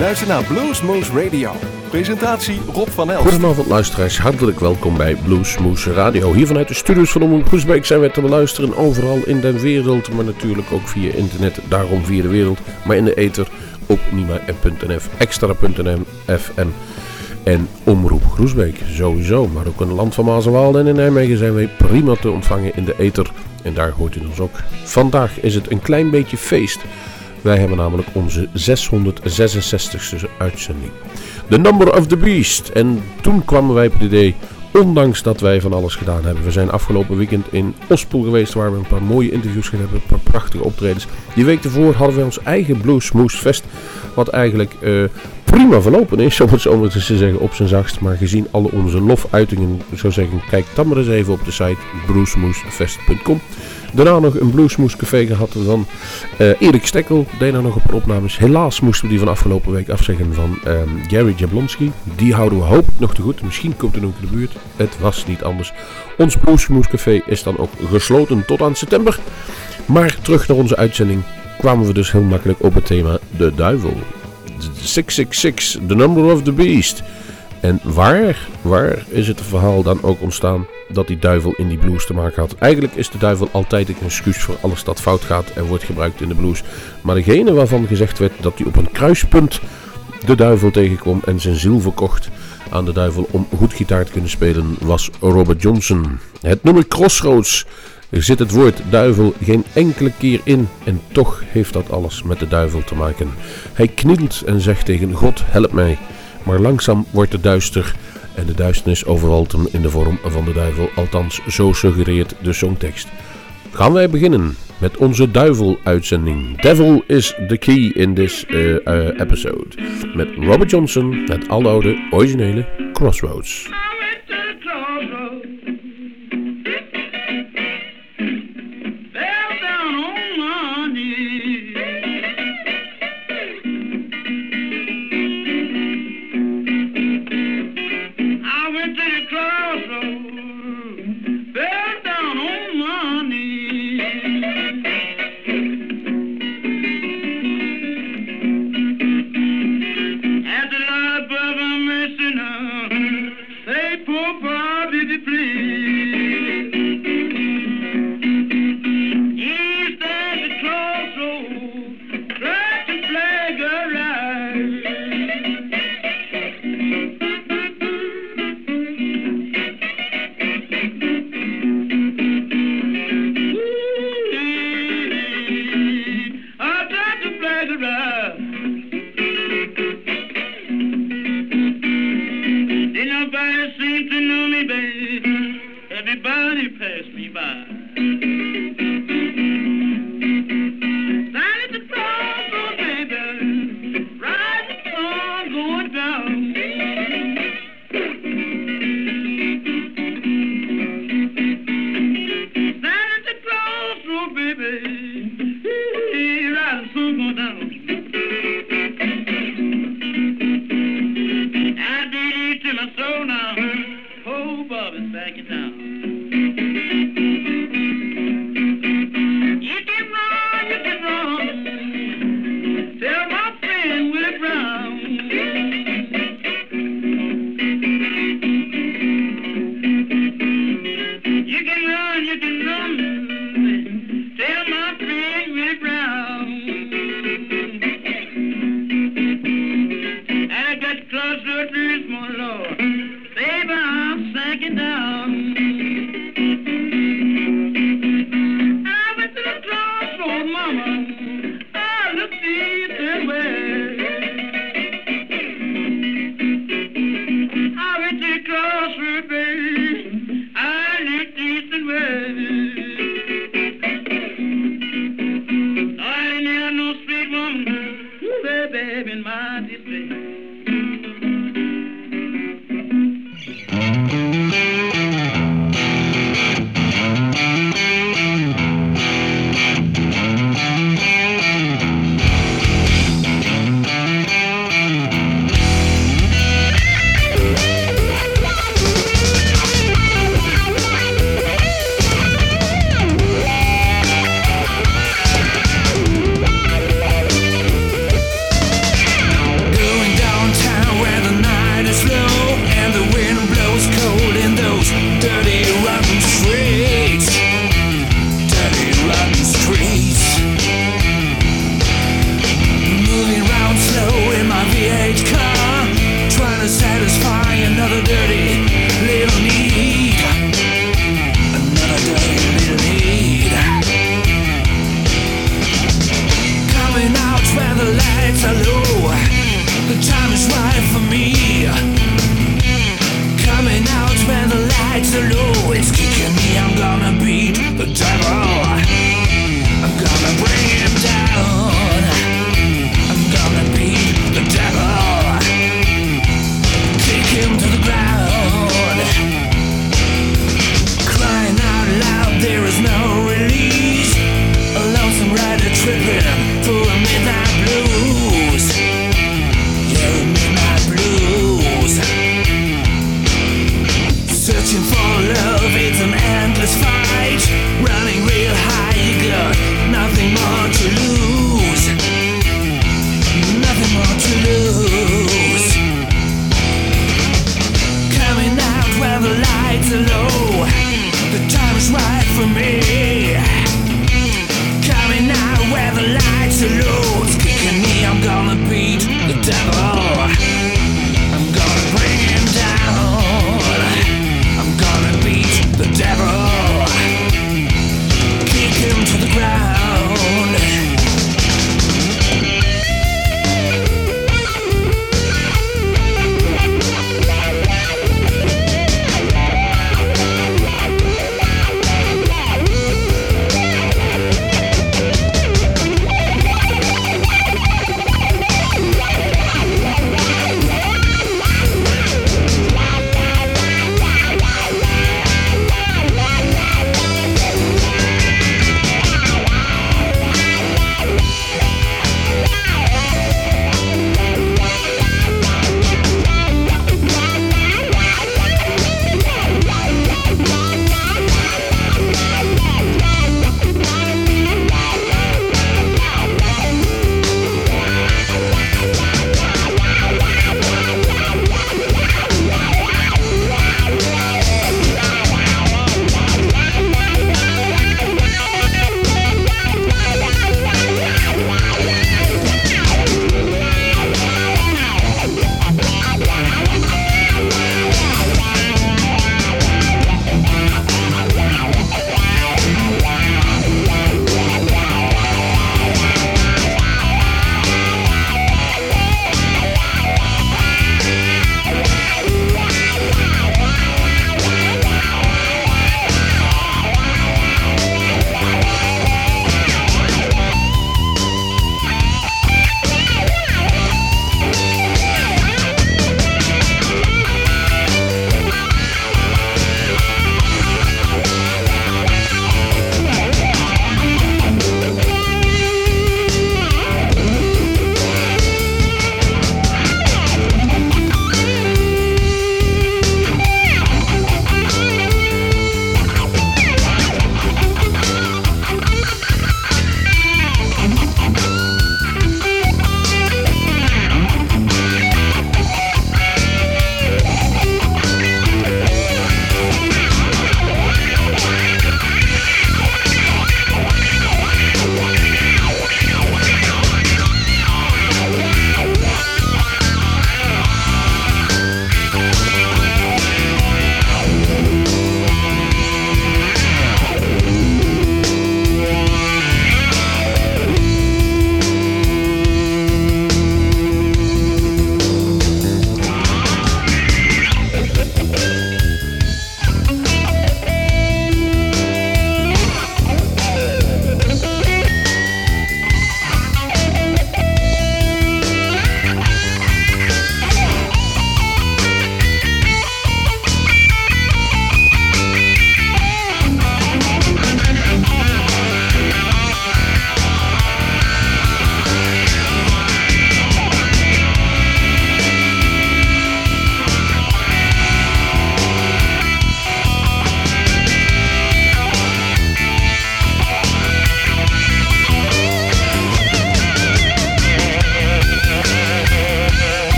luistert naar Bluesmoose Radio. Presentatie Rob van Elst. Goedenavond luisteraars, hartelijk welkom bij Bluesmoose Radio. Hier vanuit de studios van Omroep Groesbeek zijn wij te beluisteren overal in de wereld. Maar natuurlijk ook via internet, daarom via de wereld. Maar in de ether op nima.nf, extra.nm, FM en Omroep Groesbeek. Sowieso, maar ook in land van Maas en Waal en in Nijmegen zijn wij prima te ontvangen in de ether. En daar hoort u ons ook. Vandaag is het een klein beetje feest. Wij hebben namelijk onze 666ste uitzending. The Number of the Beast. En toen kwamen wij op het idee, ondanks dat wij van alles gedaan hebben. We zijn afgelopen weekend in Ospel geweest waar we een paar mooie interviews gedaan hebben. Een paar prachtige optredens. Die week ervoor hadden we ons eigen Blues Moose Fest. Wat eigenlijk uh, prima verlopen is, om het zo maar te zeggen, op zijn zachtst. Maar gezien alle onze lofuitingen, zou zeggen, kijk dan maar eens even op de site bluesmoosefest.com. Daarna nog een Bluesmoes café gehad van uh, Erik Stekkel. Deed daar nog een paar opnames. Helaas moesten we die van afgelopen week afzeggen van um, Gary Jablonski. Die houden we hopelijk nog te goed. Misschien komt er nog in de buurt. Het was niet anders. Ons Bluesmoes café is dan ook gesloten tot aan september. Maar terug naar onze uitzending kwamen we dus heel makkelijk op het thema de duivel. 666, the number of the beast. En waar, waar is het verhaal dan ook ontstaan dat die duivel in die blues te maken had? Eigenlijk is de duivel altijd een excuus voor alles dat fout gaat en wordt gebruikt in de blues. Maar degene waarvan gezegd werd dat hij op een kruispunt de duivel tegenkwam en zijn ziel verkocht aan de duivel om goed gitaar te kunnen spelen, was Robert Johnson. Het nummer Crossroads er zit het woord duivel geen enkele keer in en toch heeft dat alles met de duivel te maken. Hij knielt en zegt tegen God, help mij. Maar langzaam wordt het duister en de duisternis overvalt hem in de vorm van de duivel. Althans, zo suggereert de songtekst. Gaan wij beginnen met onze duivel-uitzending. Devil is the key in this uh, uh, episode. Met Robert Johnson, het aloude, originele Crossroads. Back in town.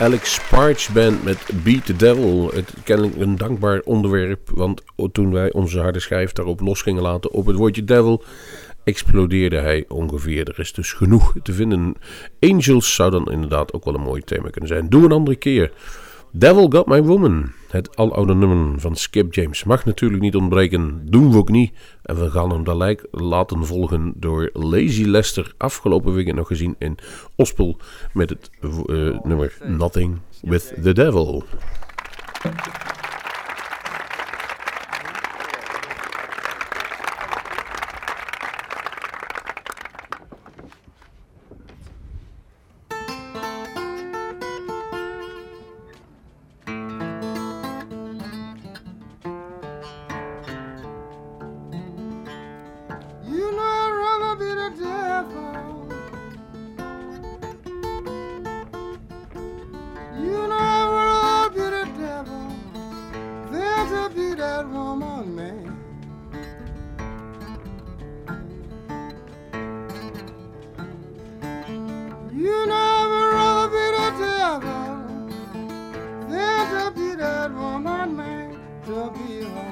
Alex Parch Band met Beat the Devil. Het kennelijk een dankbaar onderwerp, want toen wij onze harde schijf daarop los gingen laten op het woordje devil, explodeerde hij ongeveer. Er is dus genoeg te vinden. Angels zou dan inderdaad ook wel een mooi thema kunnen zijn. Doe een andere keer. Devil Got My Woman, het aloude nummer van Skip James, mag natuurlijk niet ontbreken. Doen we ook niet. En we gaan hem dan laten volgen door Lazy Lester. Afgelopen weekend nog gezien in Ospel met het uh, nummer Nothing with the Devil. be home.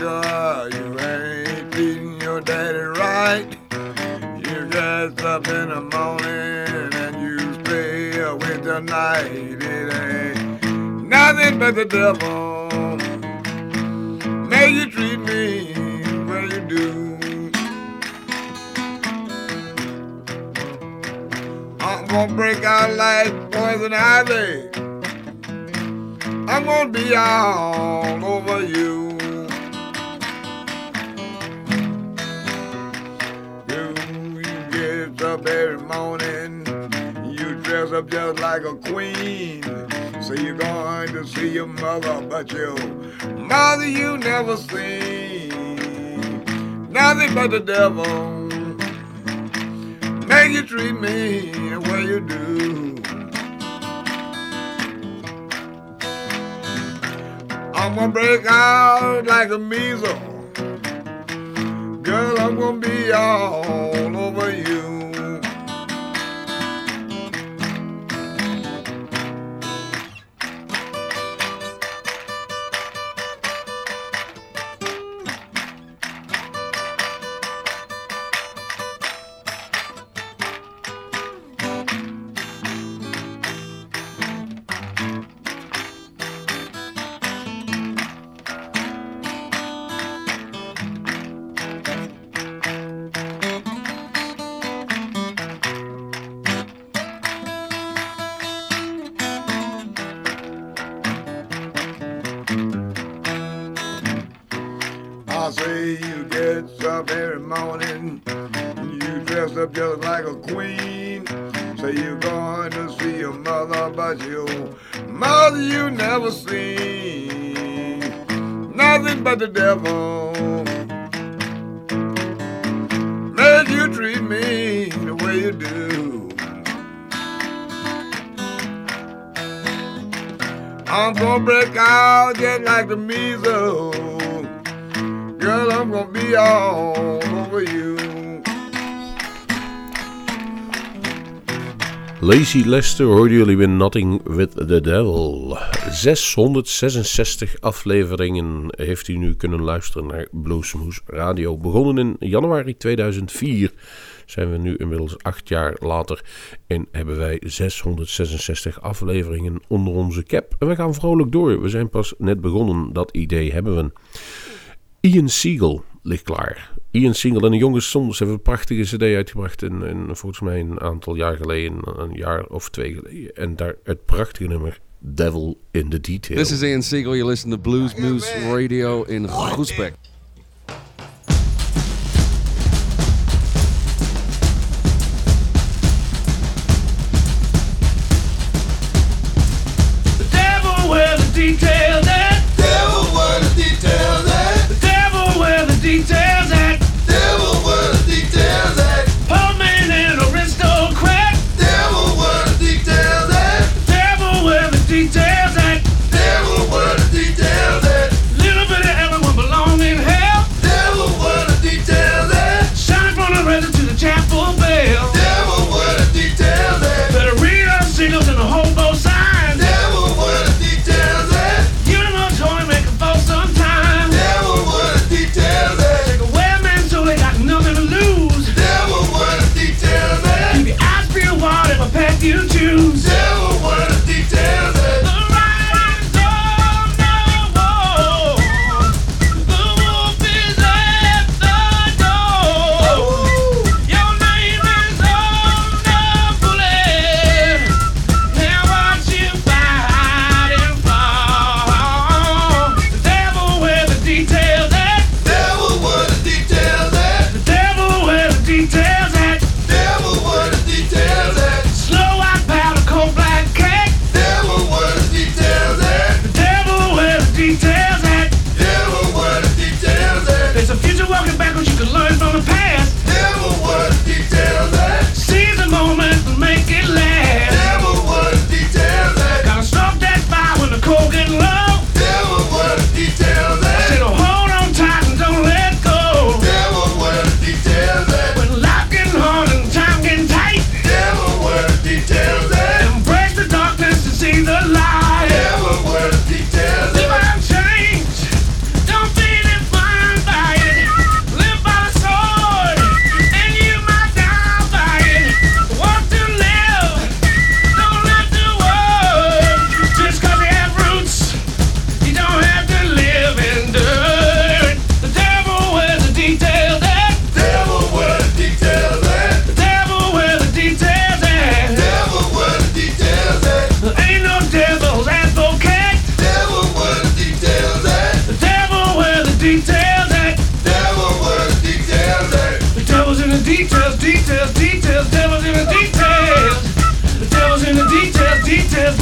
Girl, you ain't treating your daddy right. You get up in the morning and you stay with the night. It ain't nothing but the devil. May you treat me where you do. I'm gonna break out like poison ivy. I'm gonna be all over. You, up every morning, you dress up just like a queen. So you're going to see your mother, but your mother you never seen. Nothing but the devil make you treat me the way you do. I'm gonna break out like a measles. Girl, I'm gonna be all over you. Say you're going to see your mother, but your mother you never seen. Nothing but the devil. Make you treat me the way you do. I'm gonna break out just like the measles. Girl, I'm gonna be all over you. Lazy Lester hoorden jullie weer Nothing with the Devil. 666 afleveringen heeft u nu kunnen luisteren naar Bluesmoose Radio. Begonnen in januari 2004 zijn we nu inmiddels acht jaar later en hebben wij 666 afleveringen onder onze cap. En we gaan vrolijk door. We zijn pas net begonnen, dat idee hebben we. Ian Siegel ligt klaar. Ian Siegel en de jonge Sons hebben een prachtige cd uitgebracht. En, en volgens mij een aantal jaar geleden, een jaar of twee geleden. En daar het prachtige nummer Devil in the Detail. This is Ian Siegel. You listen to Blues Moose Radio in Groesbeck. details, details, devil's in the details. The devil's in the details, details.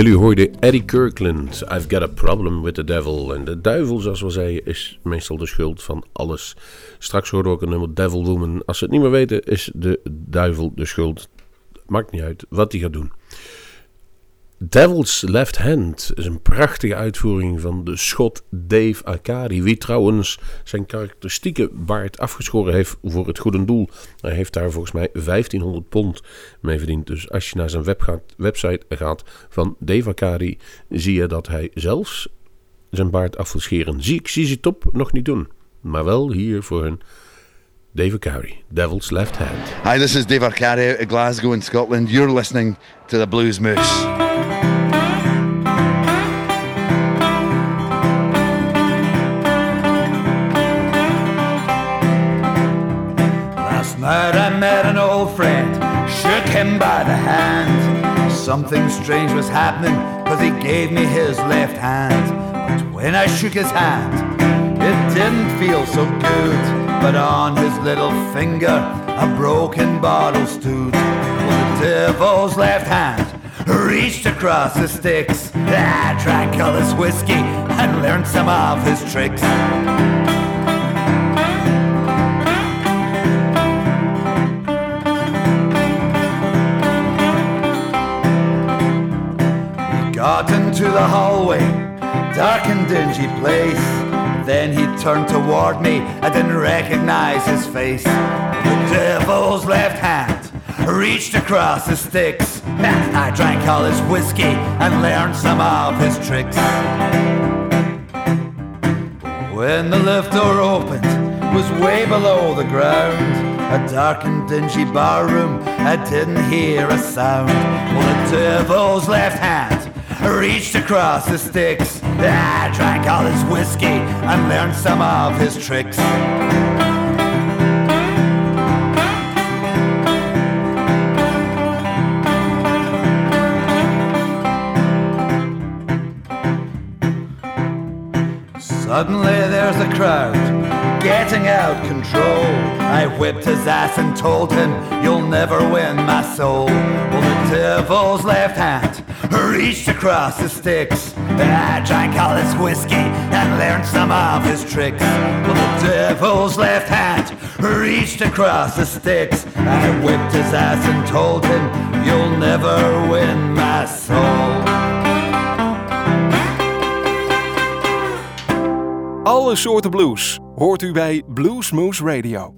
Jullie hoorden Eddie Kirkland, I've got a problem with the devil. En de duivel, zoals we zeiden, is meestal de schuld van alles. Straks hoorden we ook een nummer Devil Woman. Als ze het niet meer weten, is de duivel de schuld. Maakt niet uit wat hij gaat doen. Devil's Left Hand is een prachtige uitvoering van de schot Dave Arcadi. Wie trouwens zijn karakteristieke baard afgeschoren heeft voor het goede doel. Hij heeft daar volgens mij 1500 pond mee verdiend. Dus als je naar zijn web gaat, website gaat van Dave Arcadi, zie je dat hij zelfs zijn baard af wil scheren. Zie ik CZ Top nog niet doen. Maar wel hier voor hun Dave Arcari, Devil's Left Hand. Hi, this is Dave Arcari out of Glasgow in Scotland. You're listening to the Blues Moose. Last night I met an old friend, shook him by the hand. Something strange was happening, cause he gave me his left hand. But when I shook his hand, it didn't feel so good. But on his little finger, a broken bottle stood. Well, the devil's left hand reached across the sticks. I drank all his whiskey and learned some of his tricks. Got into the hallway, dark and dingy place. Then he turned toward me, I didn't recognize his face. The devil's left hand reached across the sticks. I drank all his whiskey and learned some of his tricks. When the lift door opened, it was way below the ground. A dark and dingy barroom, I didn't hear a sound. Well, the devil's left hand reached across the sticks. I drank all his whiskey and learned some of his tricks. Suddenly there's a crowd getting out of control. I whipped his ass and told him, You'll never win my soul. Well, the devil's left hand reached across the sticks. I drank all his whiskey and learned some of his tricks. Well, the devil's left hand reached across the sticks. I whipped his ass and told him, You'll never win my soul. Alle soorten blues hoort u bij Bluesmoose Radio.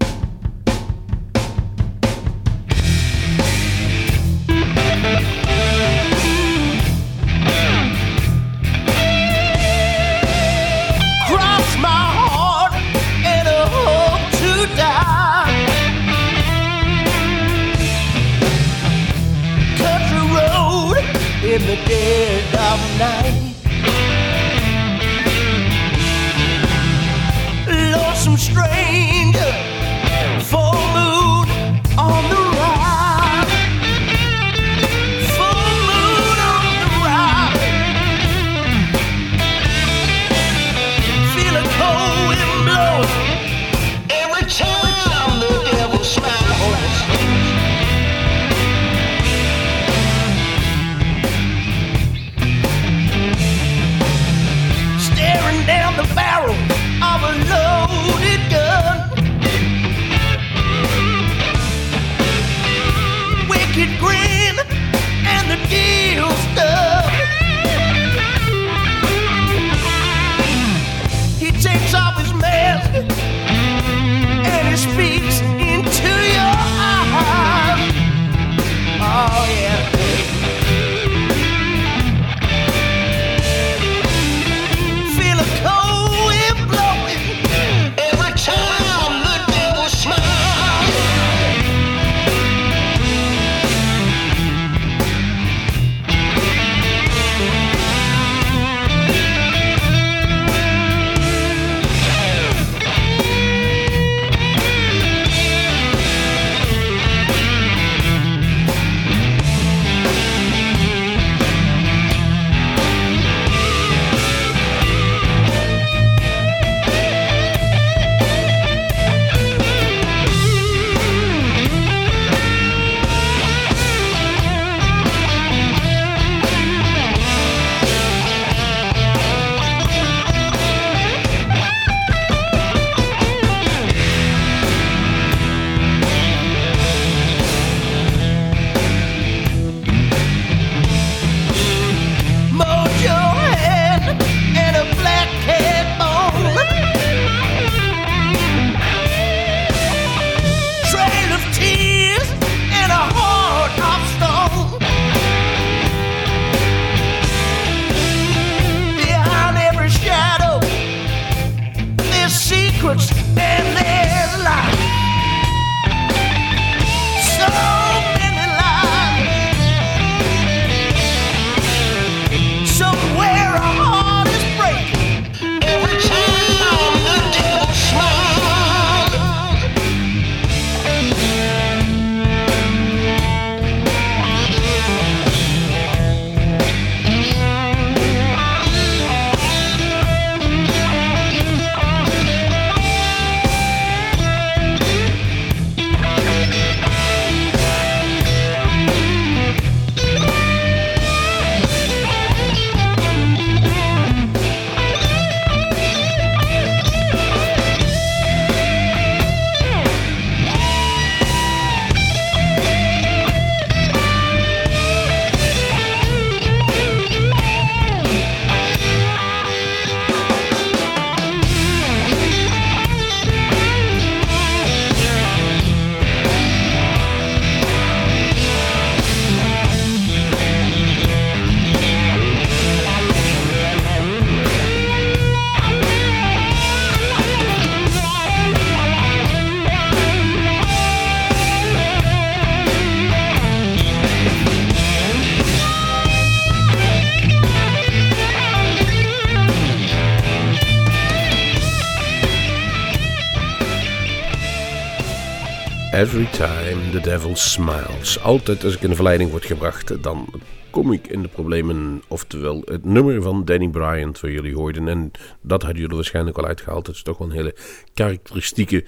Every time the devil smiles. Altijd als ik in de verleiding word gebracht, dan kom ik in de problemen. Oftewel, het nummer van Danny Bryant, waar jullie hoorden. En dat hadden jullie waarschijnlijk al uitgehaald. Het is toch wel een hele karakteristieke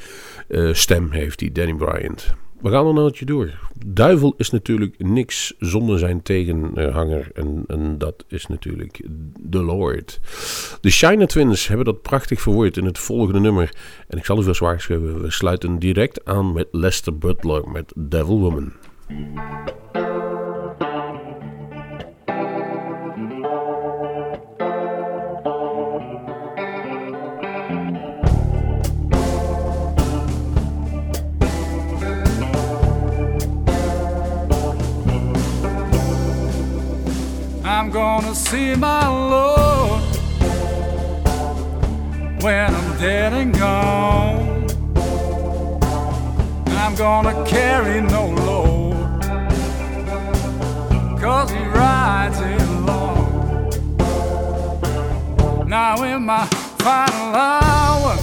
eh, stem heeft die Danny Bryant. We gaan er nou door. Duivel is natuurlijk niks zonder zijn tegenhanger. En, en dat is natuurlijk The Lord. De Shiner Twins hebben dat prachtig verwoord in het volgende nummer. En ik zal u vast waarschuwen, we sluiten direct aan met Lester Butler met Devil Woman. I'm gonna see my Lord when I'm dead and gone. I'm gonna carry no load, cause he rides it alone. Now, in my final hour,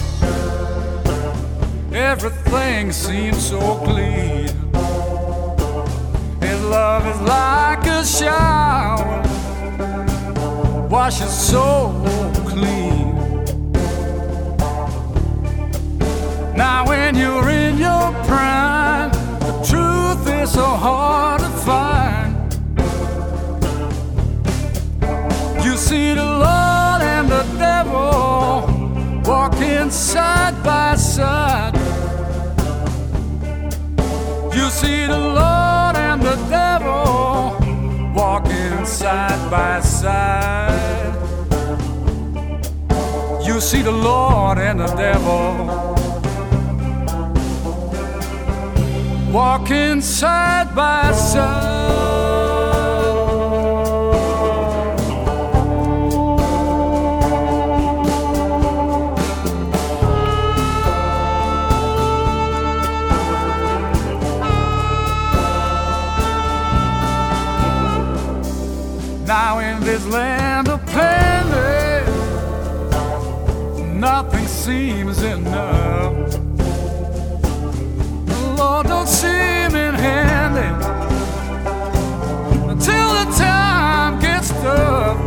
everything seems so clear. His love is like a shower, washes so clean. Now, when you're in your prime, the truth is so hard to find. You see the Lord and the devil walking side by side. You see the Lord and the devil walking side by side. See the Lord and the devil walking side by side. Now in this land nothing seems enough. The Lord don't seem in handy until the time gets tough.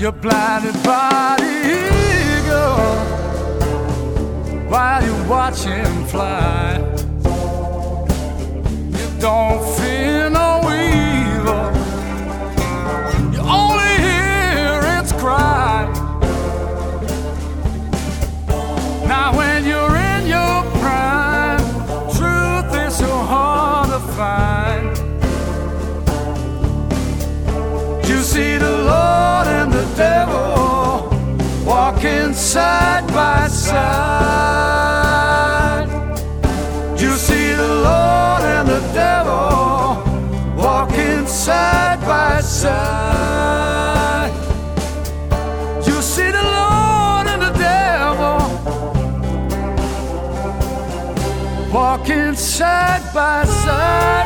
You're blinded by the eagle while you watch him fly. You don't fear see the Lord and the devil walking side by side. You see the Lord and the devil walking side by side. You see the Lord and the devil walking side by side.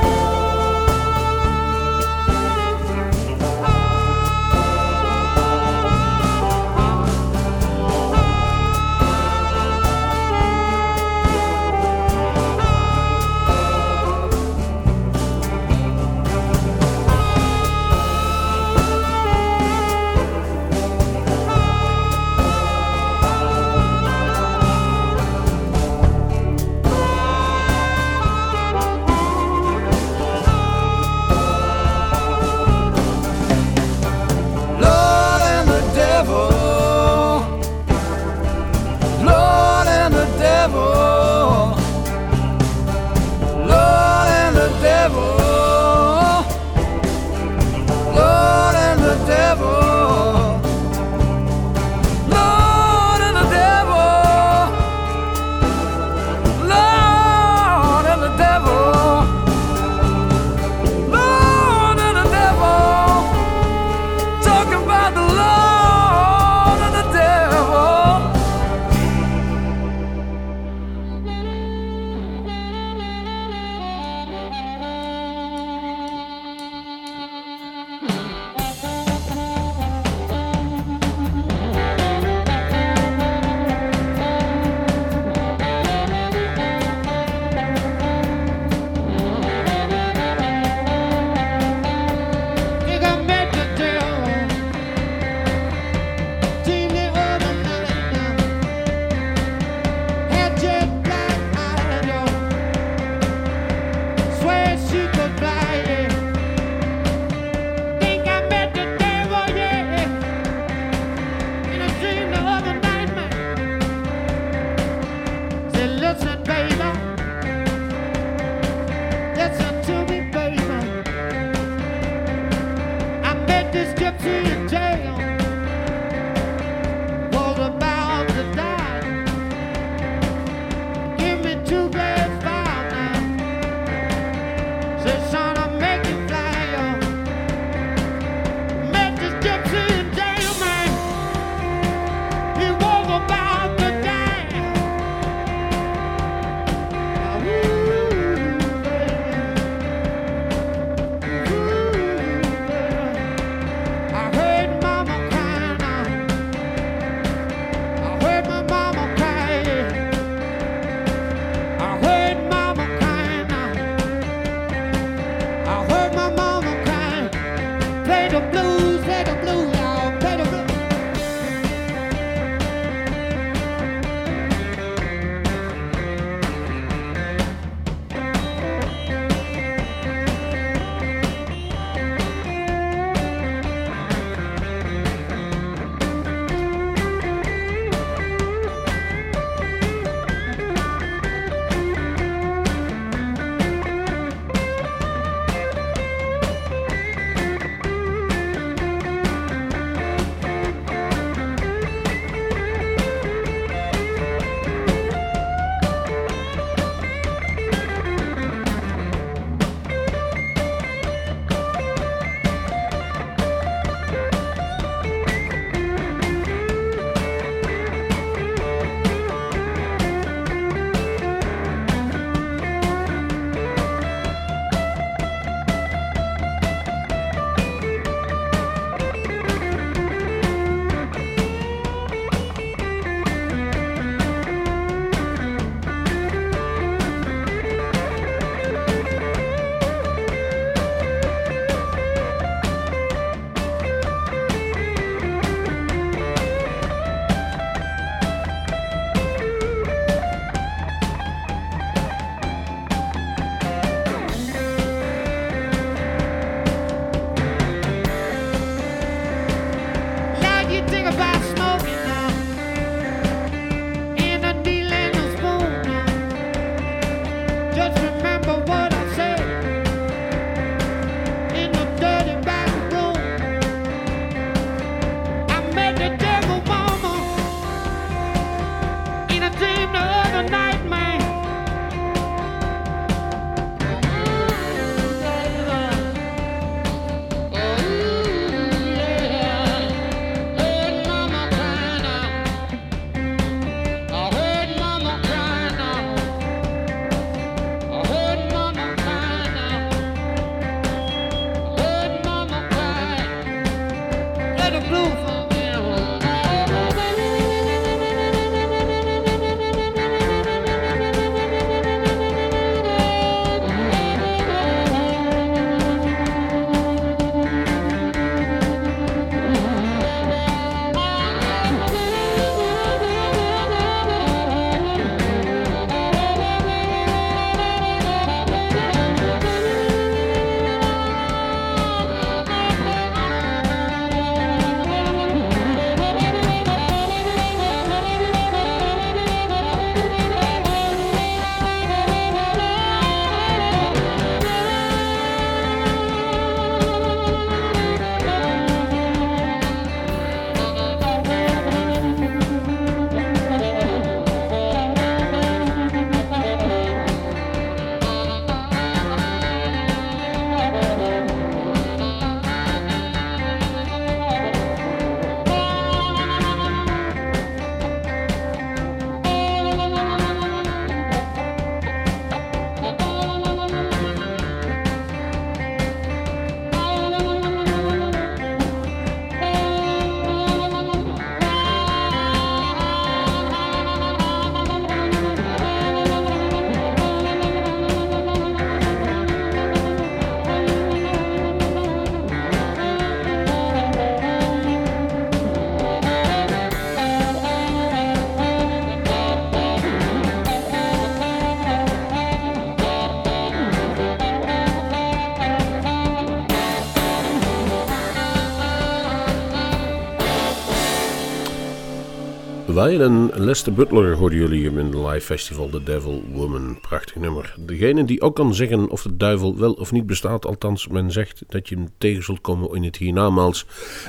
En Lester Butler hoorden jullie hem in de live festival The Devil Woman. Prachtig nummer. Degene die ook kan zeggen of de duivel wel of niet bestaat, althans men zegt dat je hem tegen zult komen in het hiernamaals,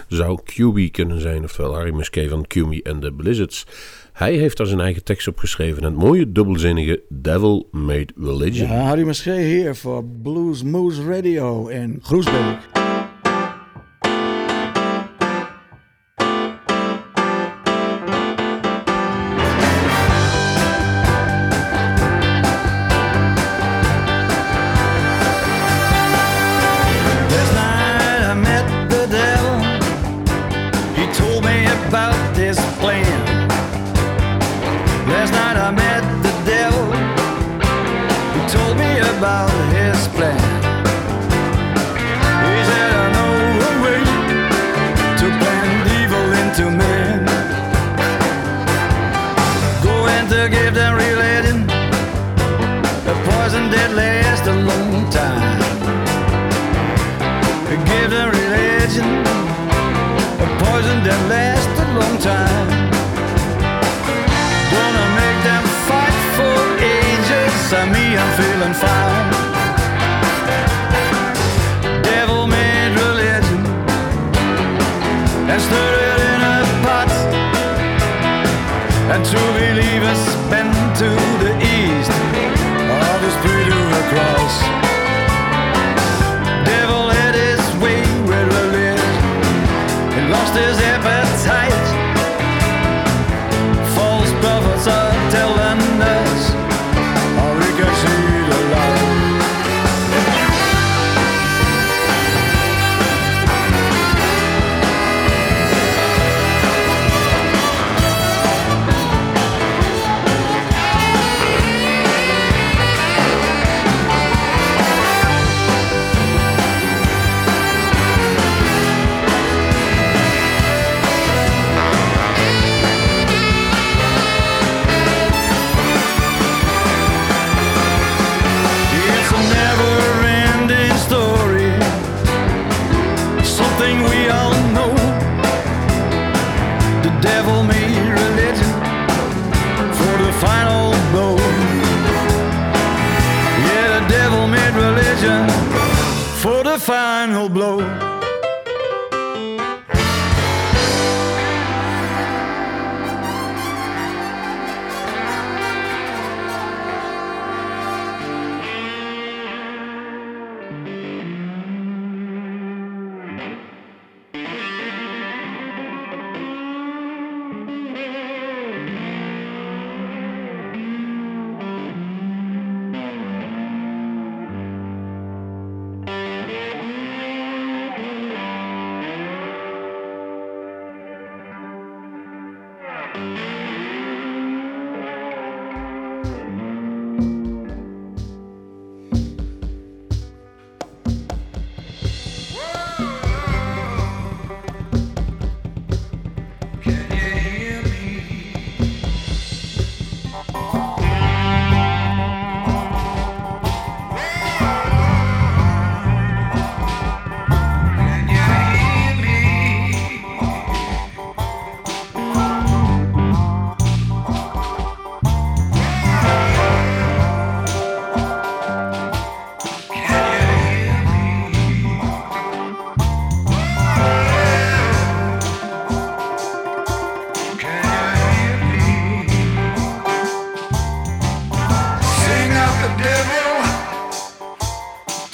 zou QB kunnen zijn, oftewel Harry Musquet van QB en the Blizzards. Hij heeft daar zijn eigen tekst op geschreven, het mooie dubbelzinnige Devil Made Religion. Harry Muschee hier voor Blues Moose Radio in Groesbeek.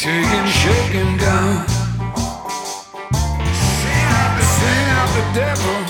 Taking shaking down. Sing out the devil,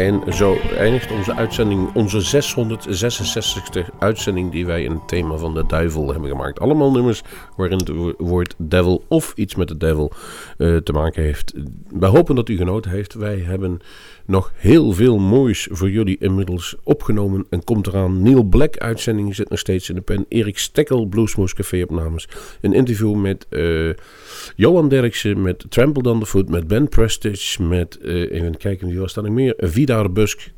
en zo eindigt onze uitzending, onze 666ste uitzending die wij in het thema van de duivel hebben gemaakt. Allemaal nummers waarin het wo- woord devil of iets met de devil eh, te maken heeft. Wij hopen dat u genoten heeft. Wij hebben nog heel veel moois voor jullie inmiddels opgenomen en komt eraan. Neil Black uitzending zit nog steeds in de pen. Erik Stekkel, Bluesmoose Café opnames. Een interview met eh, Johan Derksen, met Trampled Underfoot, met Ben Prestige, met, eh, even kijken wie was dat nog meer,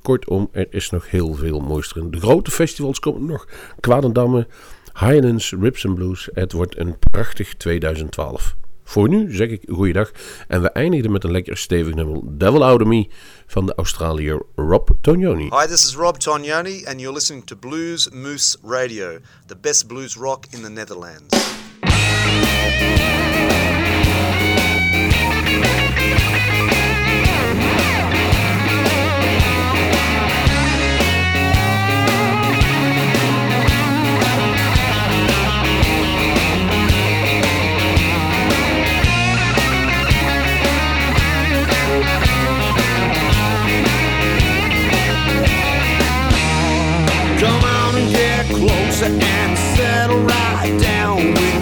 Kortom, er is nog heel veel moois erin. De grote festivals komen nog. Kwadendamme, Highlands, Rips and Blues. Het wordt een prachtig 2012. Voor nu zeg ik goeiedag en we eindigen met een lekker stevig nummer Devil Out of Me van de Australiër Rob Tognoni. Hi, this is Rob Tognoni, and you're listening to Blues Moose Radio, the best blues rock in the Netherlands. Thank you.